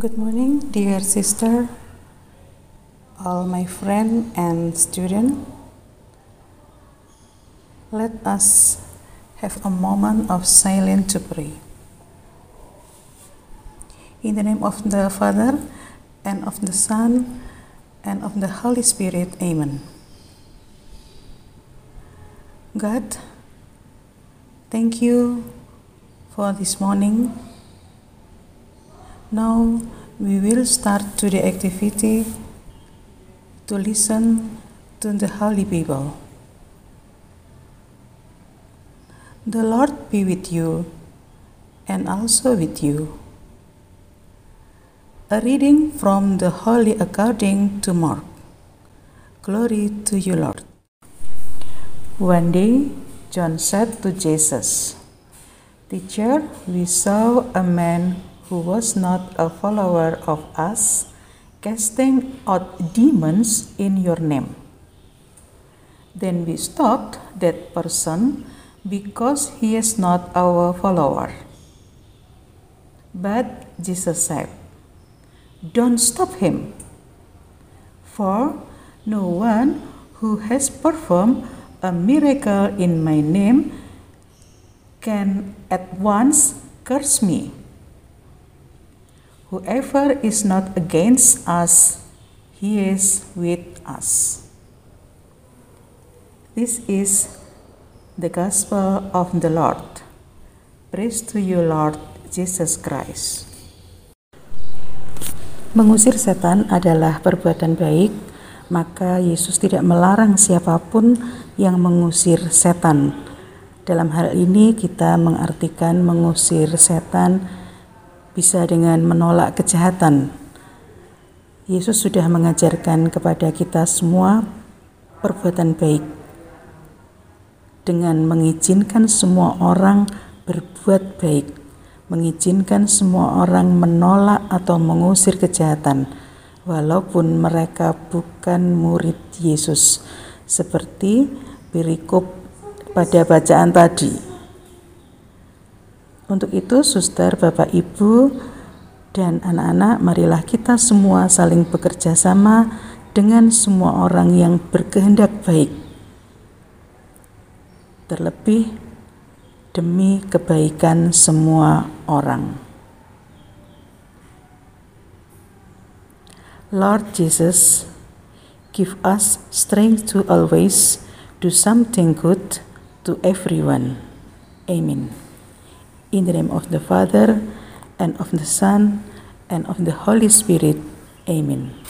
Good morning, dear sister, all my friend and student. Let us have a moment of silence to pray. In the name of the Father, and of the Son, and of the Holy Spirit, Amen. God, thank you for this morning. Now we will start to the activity to listen to the Holy Bible. The Lord be with you and also with you. A reading from the Holy according to Mark. Glory to you, Lord. One day, John said to Jesus, Teacher, we saw a man who was not a follower of us casting out demons in your name. Then we stopped that person because he is not our follower. But Jesus said, Don't stop him, for no one who has performed a miracle in my name can at once curse me. Whoever is not against us, he is with us. This is the gospel of the Lord. Praise to you, Lord Jesus Christ. Mengusir setan adalah perbuatan baik, maka Yesus tidak melarang siapa pun yang mengusir setan. Dalam hal ini, kita mengartikan mengusir setan bisa dengan menolak kejahatan. Yesus sudah mengajarkan kepada kita semua perbuatan baik dengan mengizinkan semua orang berbuat baik, mengizinkan semua orang menolak atau mengusir kejahatan, walaupun mereka bukan murid Yesus, seperti perikop pada bacaan tadi. Untuk itu, suster, bapak, ibu, dan anak-anak, marilah kita semua saling bekerja sama dengan semua orang yang berkehendak baik, terlebih demi kebaikan semua orang. Lord Jesus, give us strength to always do something good to everyone. Amen. In the name of the Father, and of the Son, and of the Holy Spirit. Amen.